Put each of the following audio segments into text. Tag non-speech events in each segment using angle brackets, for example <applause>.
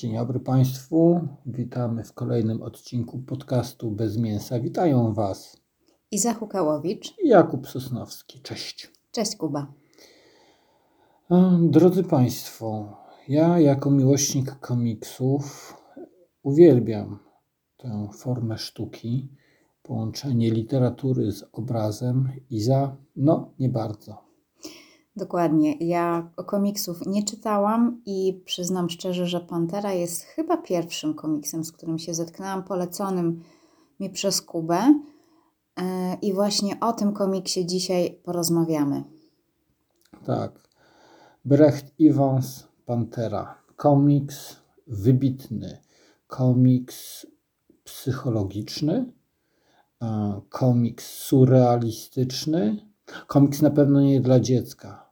Dzień dobry Państwu. Witamy w kolejnym odcinku podcastu Bez Mięsa. Witają Was Iza Hukałowicz i Jakub Sosnowski. Cześć. Cześć Kuba. E, Drodzy Państwo, ja jako miłośnik komiksów uwielbiam tę formę sztuki, połączenie literatury z obrazem. Iza, no nie bardzo. Dokładnie. Ja komiksów nie czytałam i przyznam szczerze, że Pantera jest chyba pierwszym komiksem, z którym się zetknęłam, poleconym mi przez Kubę. E, I właśnie o tym komiksie dzisiaj porozmawiamy. Tak. Brecht Evans Pantera. Komiks wybitny. Komiks psychologiczny. e, Komiks surrealistyczny. Komiks na pewno nie dla dziecka.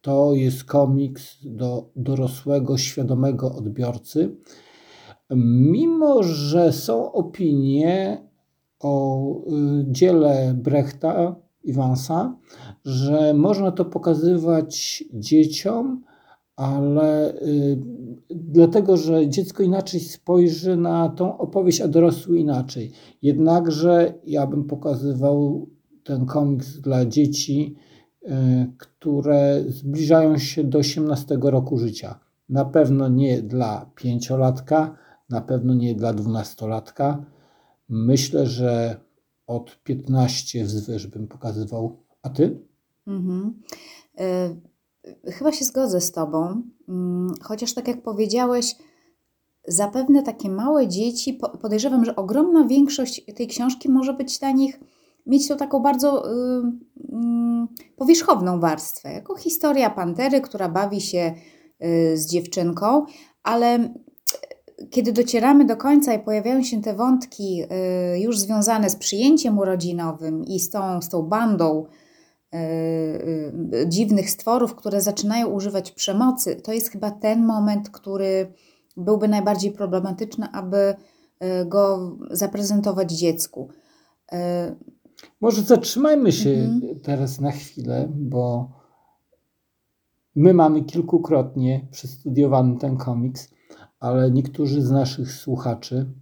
To jest komiks do dorosłego, świadomego odbiorcy. Mimo, że są opinie o y, dziele Brechta Evansa, że można to pokazywać dzieciom, ale y, dlatego, że dziecko inaczej spojrzy na tą opowieść, a dorosły inaczej. Jednakże ja bym pokazywał ten komiks dla dzieci, y, które zbliżają się do 18 roku życia. Na pewno nie dla pięciolatka, na pewno nie dla dwunastolatka. Myślę, że od 15 wzwyż bym pokazywał. A ty? Mhm. E, Chyba się zgodzę z Tobą, Mm, chociaż tak jak powiedziałeś, zapewne takie małe dzieci, po- podejrzewam, że ogromna większość tej książki może być dla nich, mieć tą taką bardzo y, mm, powierzchowną warstwę, jako historia pantery, która bawi się y, z dziewczynką, ale kiedy docieramy do końca i pojawiają się te wątki y, już związane z przyjęciem urodzinowym i z tą, z tą bandą dziwnych stworów, które zaczynają używać przemocy, to jest chyba ten moment, który byłby najbardziej problematyczny, aby go zaprezentować dziecku. Może zatrzymajmy się Mhm. teraz na chwilę, bo my mamy kilkukrotnie przestudiowany ten komiks, ale niektórzy z naszych słuchaczy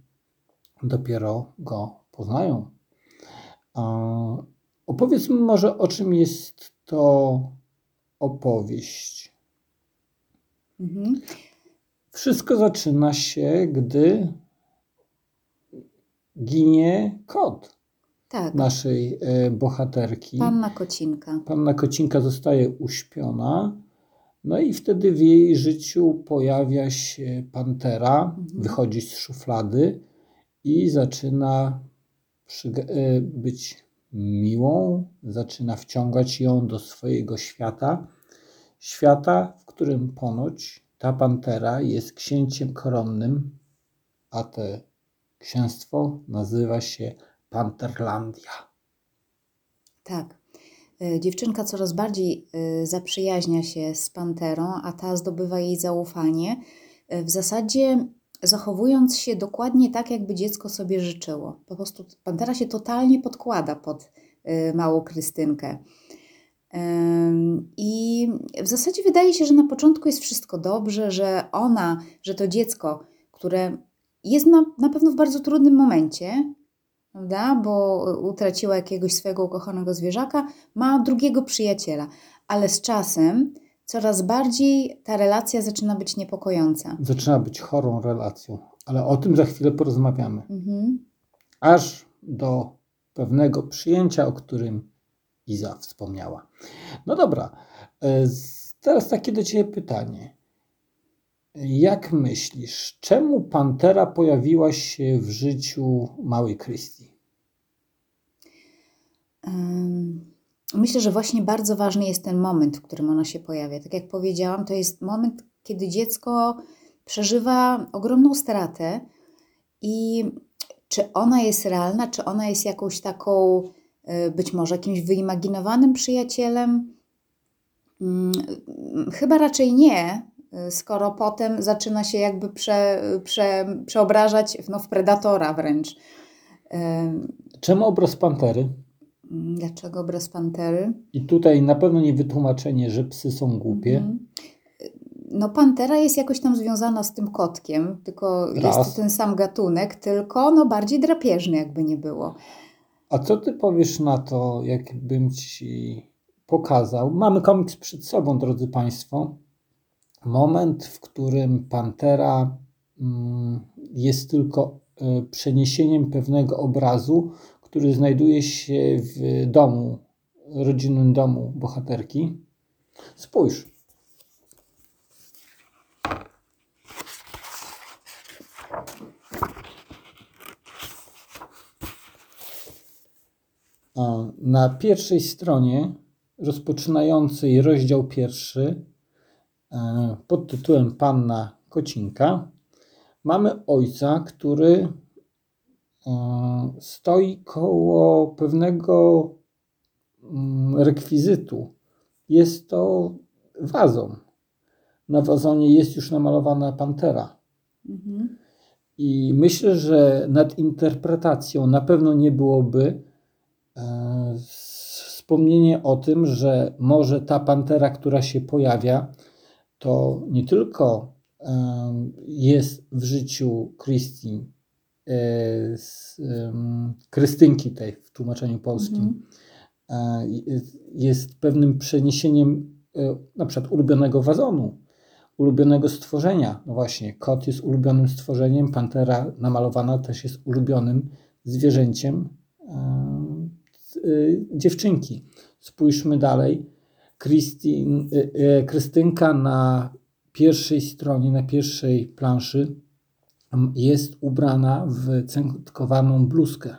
dopiero go poznają. Opowiedzmy może, o czym jest to opowieść. mhm. Wszystko zaczyna się, gdy ginie kot Tak, naszej e, bohaterki. panna Kocinka. Panna Kocinka zostaje uśpiona, no i wtedy w jej życiu pojawia się pantera, Mhm. wychodzi z szuflady i zaczyna e, być miłą, zaczyna wciągać ją do swojego świata. Świata, w którym ponoć ta pantera jest księciem koronnym, a te księstwo nazywa się Panterlandia. Tak. Y, Dziewczynka coraz bardziej y, zaprzyjaźnia się z panterą, a ta zdobywa jej zaufanie. Y, W zasadzie zachowując się dokładnie tak, jakby dziecko sobie życzyło. Po prostu pantera się totalnie podkłada pod małą Krystynkę. I w zasadzie wydaje się, że na początku jest wszystko dobrze, że ona, że to dziecko, które jest na, na pewno w bardzo trudnym momencie, prawda? Bo utraciła jakiegoś swojego ukochanego zwierzaka, ma drugiego przyjaciela, ale z czasem coraz bardziej ta relacja zaczyna być niepokojąca. Zaczyna być chorą relacją, ale o tym za chwilę porozmawiamy. Mhm. Aż do pewnego przyjęcia, o którym Iza wspomniała. No dobra, z- teraz takie do Ciebie pytanie. Jak myślisz, czemu pantera pojawiła się w życiu małej? Ym, Myślę, że właśnie bardzo ważny jest ten moment, w którym ona się pojawia. Tak jak powiedziałam, to jest moment, kiedy dziecko przeżywa ogromną stratę i czy ona jest realna, czy ona jest jakąś taką, y, być może jakimś wyimaginowanym przyjacielem? Mm, Chyba raczej nie, skoro potem zaczyna się jakby prze, prze, przeobrażać no, w predatora wręcz. Czemu obraz pantery? Dlaczego obraz pantery? I tutaj na pewno nie wytłumaczenie, że psy są głupie. Mhm. no Pantera jest jakoś tam związana z tym kotkiem, tylko Raz. jest to ten sam gatunek, tylko no bardziej drapieżny jakby nie było. A co ty powiesz na to, jakbym ci pokazał? Mamy komiks przed sobą, drodzy Państwo. Moment, w którym Pantera mm, jest tylko y, przeniesieniem pewnego obrazu, który znajduje się w domu, rodzinnym domu bohaterki. Spójrz. Na pierwszej stronie, rozpoczynającej rozdział pierwszy, e, pod tytułem Panna Kocinka, mamy ojca, który e, stoi koło pewnego mm, rekwizytu. Jest to wazon. Na wazonie jest już namalowana pantera. Mhm. I myślę, że nad interpretacją na pewno nie byłoby e, wspomnienie o tym, że może ta pantera, która się pojawia, to nie tylko e, jest w życiu Christi, e, Krystynki tej w tłumaczeniu polskim, Mhm. e, jest pewnym przeniesieniem e, na przykład ulubionego wazonu, ulubionego stworzenia. No właśnie, kot jest ulubionym stworzeniem, pantera namalowana też jest ulubionym zwierzęciem e, e, dziewczynki. Spójrzmy dalej. Christine, e, e, Krystynka na pierwszej stronie, na pierwszej planszy jest ubrana w cętkowaną bluzkę.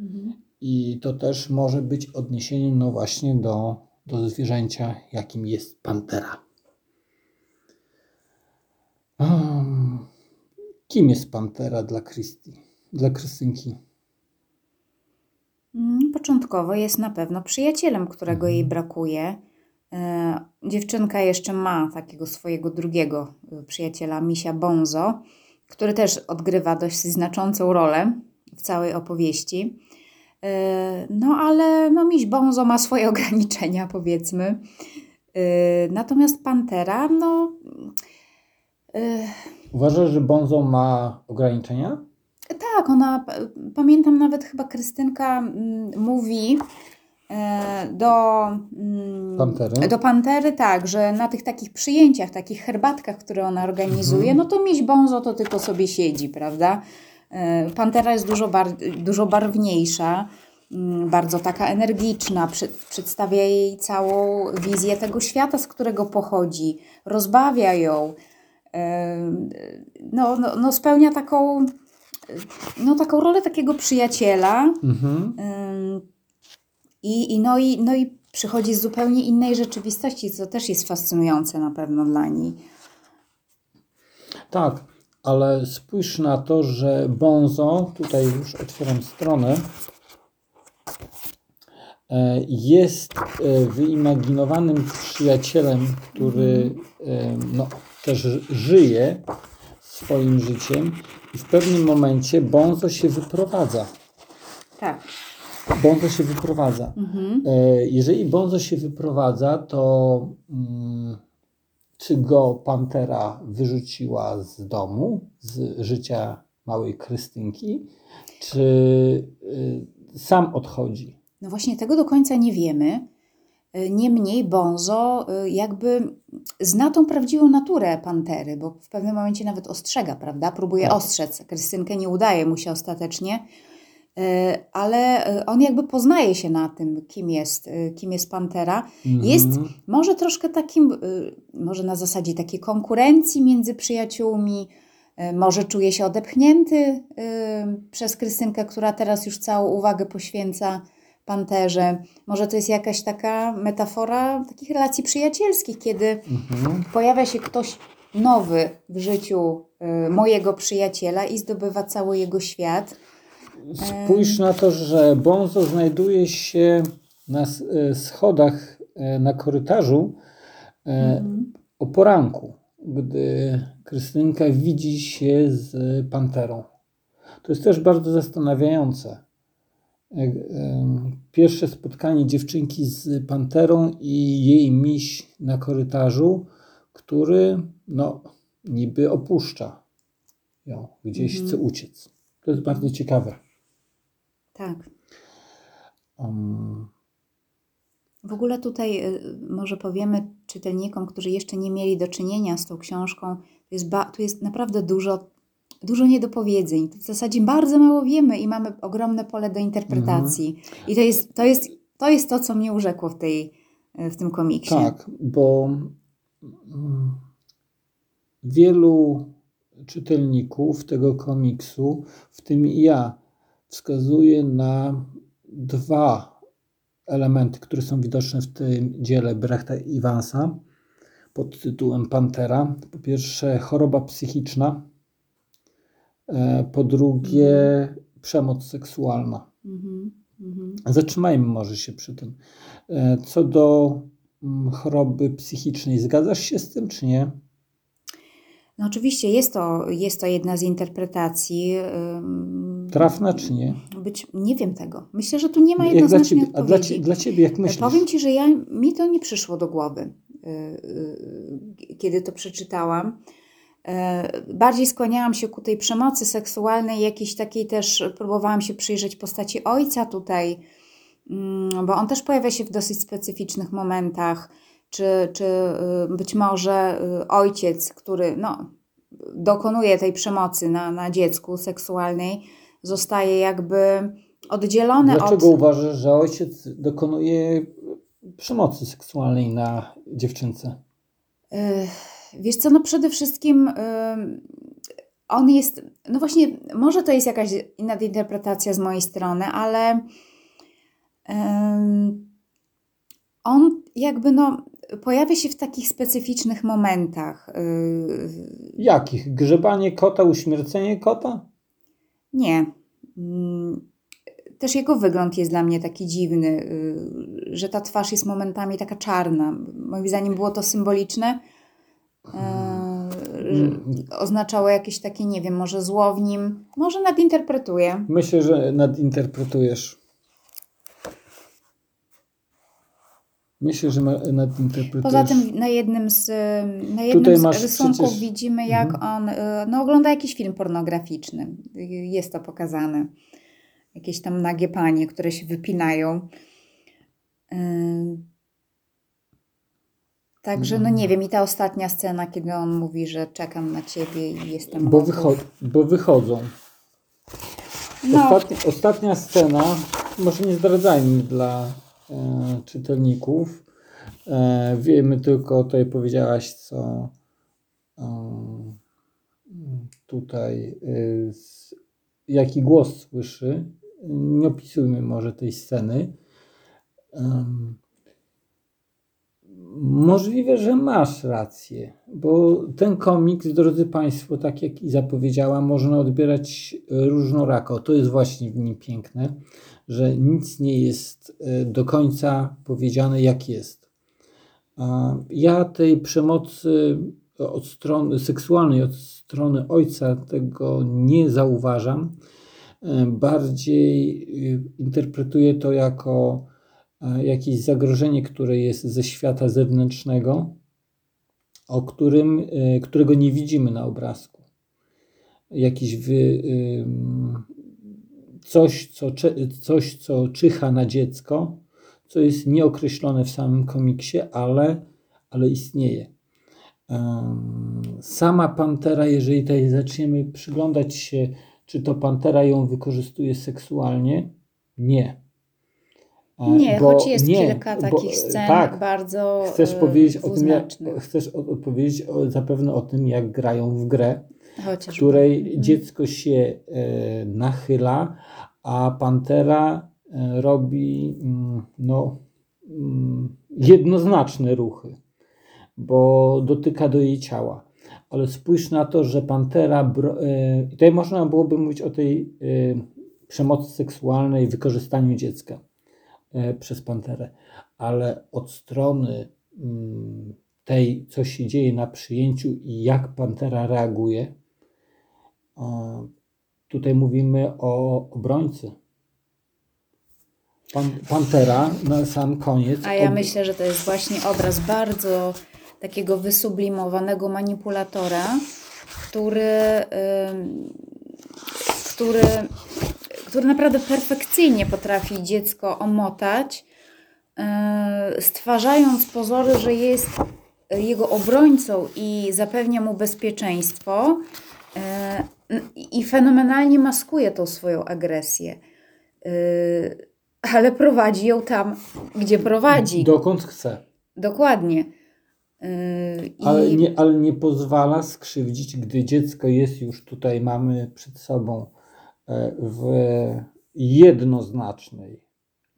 Mhm. I to też może odniesieniem odniesieniem, no właśnie, do, do zwierzęcia, jakim jest pantera. Um, kim jest pantera dla Christi, dla Krystynki? Mm, Początkowo jest na pewno przyjacielem, którego Mhm. jej brakuje. E, Dziewczynka jeszcze ma takiego swojego drugiego e, przyjaciela, Misia Bonzo, który też odgrywa dość znaczącą rolę w całej opowieści. E, No ale no, Miś Bonzo ma swoje <laughs> ograniczenia, powiedzmy. Natomiast Pantera, no. Uważasz, że Bonzo ma ograniczenia? Tak, ona, pamiętam nawet chyba Krystynka mm, mówi e, do, mm, Pantery? do Pantery, tak, że na tych takich przyjęciach, takich herbatkach, które ona organizuje, Mhm. no to miś Bonzo to tylko sobie siedzi, prawda? E, Pantera jest dużo, bar dużo barwniejsza, mm, bardzo taka energiczna, przy, przedstawia jej całą wizję tego świata, z którego pochodzi, rozbawia ją, e, no, no, no spełnia taką no, taką rolę takiego przyjaciela Mhm. i, i, no, i, no i przychodzi z zupełnie innej rzeczywistości, co też jest fascynujące na pewno dla niej. Tak, ale spójrz na to, że Bonzo, tutaj już otwieram stronę, e, jest e, wyimaginowanym przyjacielem, który e, no, też żyje swoim życiem i w pewnym momencie Bonzo się wyprowadza. Tak. Bonzo się wyprowadza. Mhm. E, Jeżeli Bonzo się wyprowadza, to mm, czy go Pantera wyrzuciła z domu, z życia małej Krystynki, czy y, sam odchodzi? No właśnie tego do końca nie wiemy. Y, Niemniej Bonzo y, jakby zna tą prawdziwą naturę pantery, bo w pewnym momencie nawet ostrzega, prawda? Próbuje Tak. ostrzec. Krystynkę nie udaje mu się ostatecznie, y, ale on jakby poznaje się na tym, kim jest, kim jest pantera. Jest Mhm. może troszkę takim, może na zasadzie takiej konkurencji między przyjaciółmi, może czuje się odepchnięty przez Krystynkę, która teraz już całą uwagę poświęca panterze. Może to jest jakaś taka metafora takich relacji przyjacielskich, kiedy Mhm. pojawia się ktoś nowy w życiu y, mojego przyjaciela i zdobywa cały jego świat. Spójrz na to, że Bonzo znajduje się na e, schodach e, na korytarzu e, Mhm. o poranku, gdy Krystynka widzi się z panterą. To jest też bardzo zastanawiające. Pierwsze spotkanie dziewczynki z panterą i jej miś na korytarzu który no, niby opuszcza ją, gdzieś Mhm. chce uciec. To jest bardzo ciekawe. Tak. Um, W ogóle tutaj y, może powiemy czytelnikom, którzy jeszcze nie mieli do czynienia z tą książką, tu jest, ba- tu jest naprawdę dużo, dużo niedopowiedzeń. W zasadzie bardzo mało wiemy i mamy ogromne pole do interpretacji. I to jest, to, jest, to jest to, co mnie urzekło w, tej, w tym komiksie. tak, bo mm, wielu czytelników tego komiksu, w tym i ja, wskazuje na dwa elementy, które są widoczne w tym dziele Brechta i Iwansa pod tytułem Pantera. Po pierwsze, choroba psychiczna, po drugie, przemoc seksualna. Mhm, mhm. Zatrzymajmy może się przy tym. E, Co do mm, choroby psychicznej, zgadzasz się z tym, czy nie? No oczywiście jest to, jest to jedna z interpretacji. Trafna, czy nie? Być, nie wiem tego. Myślę, że tu nie ma Jak dla jednoznacznej ciebie, a dla, odpowiedzi. dla ciebie, jak myślisz? Powiem Ci, że ja, mi to nie przyszło do głowy, kiedy to przeczytałam. E, Bardziej skłaniałam się ku tej przemocy seksualnej, jakiejś takiej też próbowałam się przyjrzeć postaci ojca tutaj, mm, bo on też pojawia się w dosyć specyficznych momentach. Czy, czy y, być może y, ojciec, który no, dokonuje tej przemocy na, na dziecku seksualnej, zostaje jakby oddzielony Dlaczego od. uważasz, że ojciec dokonuje przemocy seksualnej na dziewczynce? Ech, Wiesz co, no przede wszystkim on jest, no właśnie, może to jest jakaś nadinterpretacja z mojej strony, ale on jakby no pojawia się w takich specyficznych momentach. Yy, Jakich? Grzebanie kota, uśmiercenie kota? Nie. Mm, Też jego wygląd jest dla mnie taki dziwny, y, że ta twarz jest momentami taka czarna. Moim zdaniem było to symboliczne. E, że Oznaczało jakieś takie, nie wiem, może zło w nim, może nadinterpretuję. Myślę, że nadinterpretujesz. Myślę, że nadinterpretujesz. Poza tym na jednym z, na jednym z rysunków przecież- Mhm. widzimy, jak on y, no, ogląda jakiś film pornograficzny. Y, Jest to pokazane. Jakieś tam nagie panie, które się wypinają. Y, Także, no nie wiem, i ta ostatnia scena, kiedy on mówi, że czekam na ciebie i jestem Bo, wycho- bo wychodzą. No, Ostatnia, ostatnia scena, może nie zdradzajmy dla e, czytelników. E, wiemy tylko, tutaj powiedziałaś, co e, tutaj, e, z, jaki głos słyszy. Nie opisujmy może tej sceny. Em, Możliwe, że masz rację, bo ten komiks, drodzy Państwo, tak jak i zapowiedziałam, można odbierać różnorako. To jest właśnie w nim piękne, że nic nie jest e, do końca powiedziane, jak jest. Ja tej przemocy od strony seksualnej, od strony ojca tego nie zauważam. E, Bardziej e, interpretuję to jako jakieś zagrożenie, które jest ze świata zewnętrznego, o którym, e, którego nie widzimy na obrazku. Jakiś wy, coś, co, coś, co czyha na dziecko, co jest nieokreślone w samym komiksie, ale, ale istnieje. Sama pantera, jeżeli tutaj zaczniemy przyglądać się, czy to pantera ją wykorzystuje seksualnie, nie. E, nie, bo- choć jest nie, kilka bo- takich scen tak, bardzo Chcesz e, powiedzieć o tym, jak, chcesz odpowiedzieć o, zapewne o tym, jak grają w grę, Chociażby. w której Mhm. dziecko się e, nachyla, a pantera e, robi mm, no, mm, jednoznaczne ruchy, bo dotyka do jej ciała. Ale spójrz na to, że pantera. Bro, e, tutaj można byłoby mówić o tej e, przemocy seksualnej, wykorzystaniu dziecka e, przez panterę, ale od strony mm, tej, co się dzieje na przyjęciu i jak pantera reaguje, e, tutaj mówimy o obrońcy. Pan, pantera na sam koniec. A ja ob- myślę, że to jest właśnie obraz bardzo takiego wysublimowanego manipulatora, który, ym, który, który naprawdę perfekcyjnie potrafi dziecko omotać, yy, stwarzając pozory, że jest jego obrońcą i zapewnia mu bezpieczeństwo yy, i fenomenalnie maskuje tą swoją agresję. Yy, ale prowadzi ją tam, gdzie prowadzi. Dokąd chce. Dokładnie. I- Ale nie, ale nie pozwala skrzywdzić, gdy dziecko jest już tutaj, mamy przed sobą e, w jednoznacznej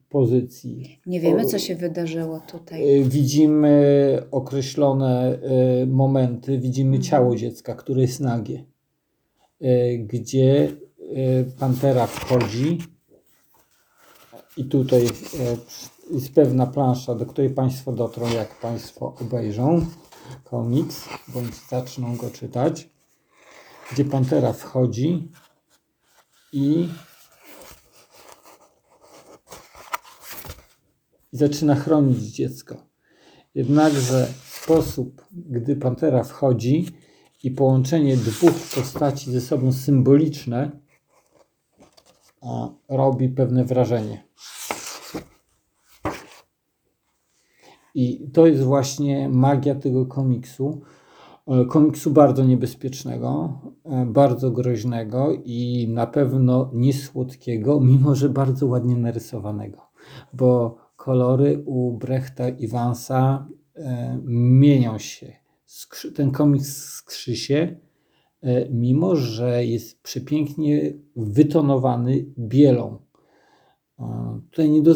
pozycji. Nie wiemy, co się wydarzyło tutaj. E, Widzimy określone e, momenty, widzimy Mhm. ciało dziecka, które jest nagie, e, gdzie e, pantera wchodzi i tutaj e, jest pewna plansza, do której Państwo dotrą, jak Państwo obejrzą komiks, bądź zaczną go czytać, gdzie pantera wchodzi i i zaczyna chronić dziecko. Jednakże sposób, gdy pantera wchodzi i połączenie dwóch postaci ze sobą symboliczne, robi pewne wrażenie. I to jest właśnie magia tego komiksu. E, Komiksu bardzo niebezpiecznego, e, bardzo groźnego i na pewno niesłodkiego, mimo że bardzo ładnie narysowanego. Bo kolory u Brechta i Vansa e, mienią się. Skrzy- Ten komiks skrzy się, e, mimo że jest przepięknie wytonowany bielą. E, Tutaj nie, do,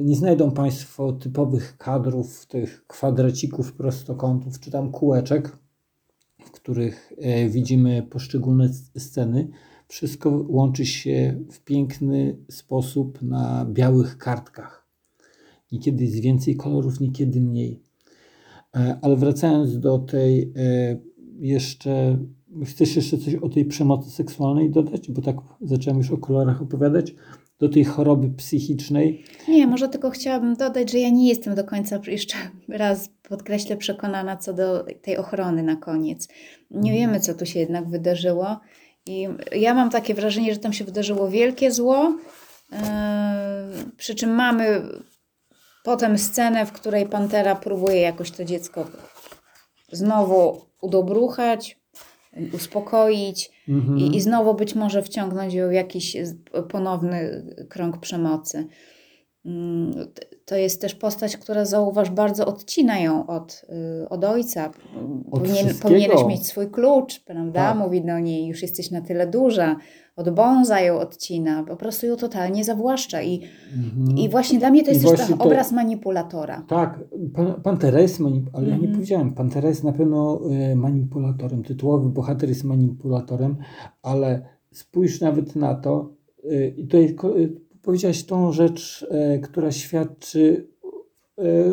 nie znajdą Państwo typowych kadrów, tych kwadracików, prostokątów, czy tam kółeczek, w których e, widzimy poszczególne sceny. Wszystko łączy się w piękny sposób na białych kartkach. Niekiedy jest więcej kolorów, niekiedy mniej. E, Ale wracając do tej e, jeszcze, chcesz jeszcze coś o tej przemocy seksualnej dodać? Bo tak zacząłem już o kolorach opowiadać. Do tej choroby psychicznej. Nie, może tylko chciałabym dodać, że ja nie jestem do końca, jeszcze raz podkreślę, przekonana co do tej ochrony na koniec. Nie Mhm. wiemy, co tu się jednak wydarzyło. I ja mam takie wrażenie, że tam się wydarzyło wielkie zło. Yy, przy czym mamy potem scenę, w której pantera próbuje jakoś to dziecko znowu udobruchać, uspokoić. Mhm. I, I znowu być może wciągnąć ją w jakiś ponowny krąg przemocy. Mm, To jest też postać, która zauważ, bardzo odcina ją od, y, od ojca. Od Powinien, powinieneś mieć swój klucz, prawda? Tak. Mówi do niej, już jesteś na tyle duża. Od Bonza ją odcina, po prostu ją totalnie zawłaszcza. I, Mhm. i właśnie dla mnie to I jest to- obraz manipulatora. Tak, pan, Pantera jest manip- ale ja nie Mhm. powiedziałem, Pantera jest na pewno e, manipulatorem, tytułowy bohater jest manipulatorem, ale spójrz nawet na to, e, i ko- e, powiedziałaś tą rzecz, która świadczy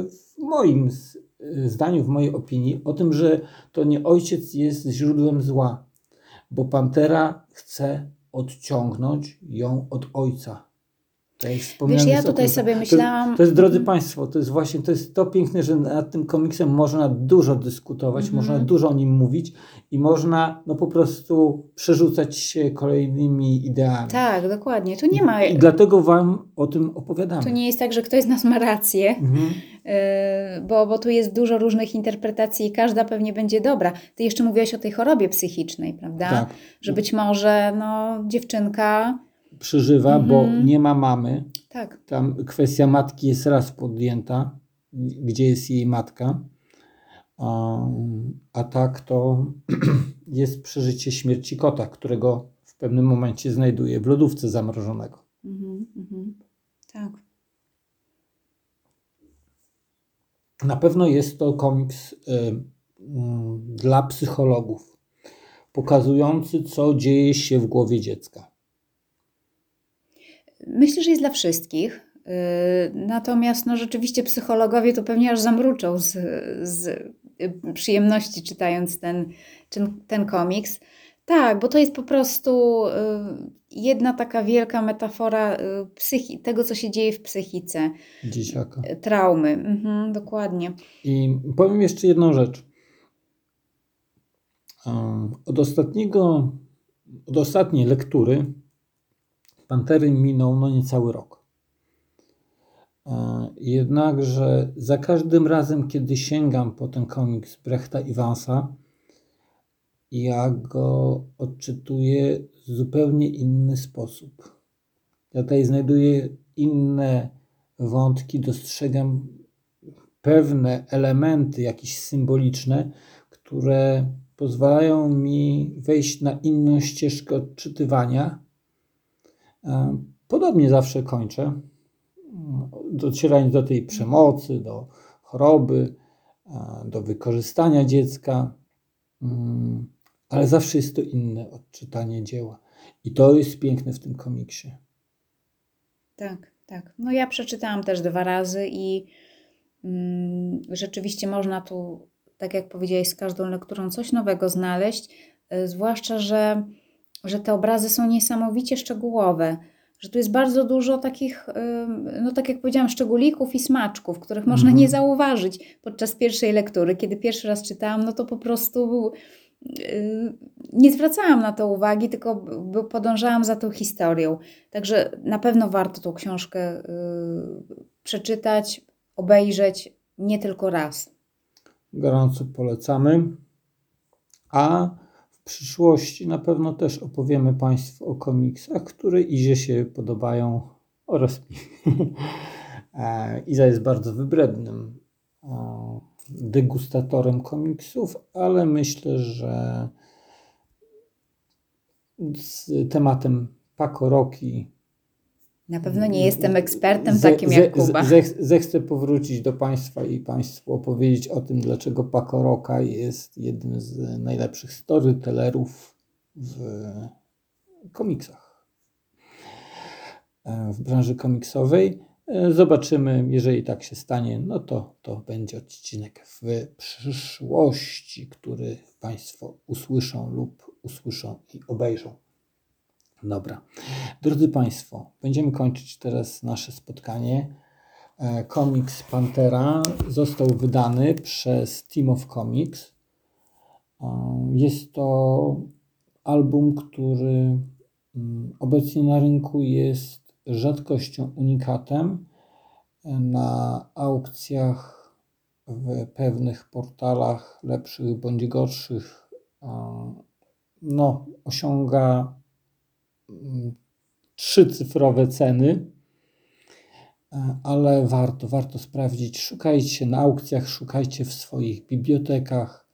w moim zdaniu, w mojej opinii, o tym, że to nie ojciec jest źródłem zła, bo Pantera chce odciągnąć ją od ojca. To jest Wiesz, ja tutaj sobie to- myślałam- To jest, drodzy. Państwo, to jest właśnie, to jest to piękne, że nad tym komiksem można dużo dyskutować, Mhm. można dużo o nim mówić i można no po prostu przerzucać się kolejnymi ideami. Tak, dokładnie. Tu nie ma. I dlatego Wam o tym opowiadamy. To nie jest tak, że ktoś z nas ma rację. Mhm. Yy, bo, bo tu jest dużo różnych interpretacji i każda pewnie będzie dobra. Ty jeszcze mówiłaś o tej chorobie psychicznej, prawda? Tak. Że być może no, dziewczynka. Przeżywa, bo Mhm. nie ma mamy. Tak, Tam kwestia matki jest raz podjęta, gdzie jest jej matka. A, a tak to <clears throat> jest przeżycie śmierci kota, którego w pewnym momencie znajduje w lodówce zamrożonego. mhm, mhm. tak. Na pewno jest to komiks y, mm, dla psychologów, pokazujący, co dzieje się w głowie dziecka. Myślę, że jest dla wszystkich. Yy, Natomiast no, rzeczywiście psychologowie to pewnie aż zamruczą z, z y, przyjemności czytając ten, ten, ten komiks. Tak, bo to jest po prostu y, jedna taka wielka metafora y, psychi- tego, co się dzieje w psychice, dzieciaka. y, traumy. Mhm, dokładnie. I powiem jeszcze jedną rzecz. Od ostatniego, od ostatniej lektury Pantery minął no niecały rok. Jednakże za każdym razem, kiedy sięgam po ten komiks Brechta Iwansa, ja go odczytuję w zupełnie inny sposób. Ja tutaj znajduję inne wątki, dostrzegam pewne elementy, jakieś symboliczne, które pozwalają mi wejść na inną ścieżkę odczytywania. E, Podobnie zawsze kończę, docierając do tej przemocy, do choroby, e, do wykorzystania dziecka, Mm, ale zawsze jest to inne odczytanie dzieła. I to jest piękne w tym komiksie. Tak, tak. No ja przeczytałam też dwa razy i mm, rzeczywiście można tu, tak jak powiedziałeś, z każdą lekturą coś nowego znaleźć, y, zwłaszcza, że, że te obrazy są niesamowicie szczegółowe, że tu jest bardzo dużo takich, y, no tak jak powiedziałam, szczególików i smaczków, których można Mhm. nie zauważyć podczas pierwszej lektury. Kiedy pierwszy raz czytałam, no to po prostu y, nie zwracałam na to uwagi, tylko podążałam za tą historią. Także na pewno warto tą książkę y, przeczytać, obejrzeć nie tylko raz. Gorąco polecamy. A w przyszłości na pewno też opowiemy Państwu o komiksach, które Izie się podobają oraz mi. <laughs> E, Iza jest bardzo wybrednym degustatorem komiksów, ale myślę, że z tematem Pakoroki Na pewno nie jestem ekspertem Ze- takim ze- jak Kuba. ze- Zechcę powrócić do Państwa i Państwu opowiedzieć o tym, dlaczego Paco Roca jest jednym z najlepszych storytellerów w komiksach. E, W branży komiksowej. E, Zobaczymy, jeżeli tak się stanie, no to to będzie odcinek w przyszłości, który Państwo usłyszą lub usłyszą i obejrzą. Dobra. Drodzy Państwo, będziemy kończyć teraz nasze spotkanie. E, Komiks Pantera został wydany przez Team of Comics. E, Jest to album, który mm, obecnie na rynku jest rzadkością, unikatem. E, Na aukcjach w pewnych portalach lepszych bądź gorszych no, osiąga mm, trzycyfrowe ceny, E, ale warto, warto sprawdzić. Szukajcie na aukcjach, szukajcie w swoich bibliotekach,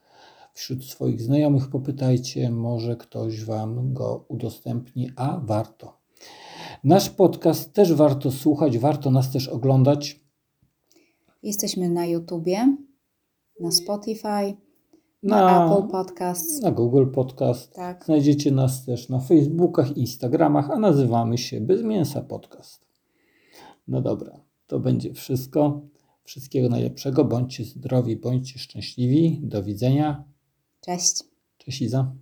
wśród swoich znajomych popytajcie, może ktoś Wam go udostępni, a warto. Nasz podcast też warto słuchać, warto nas też oglądać. Jesteśmy na YouTubie, na Spotify, na, Na, Apple Podcasts. na Google Podcast. Tak. Znajdziecie nas też na Facebookach, Instagramach, a nazywamy się Bez Mięsa Podcast. No dobra, to będzie wszystko. Wszystkiego najlepszego. Bądźcie zdrowi, bądźcie szczęśliwi. Do widzenia. Cześć. Cześć Iza.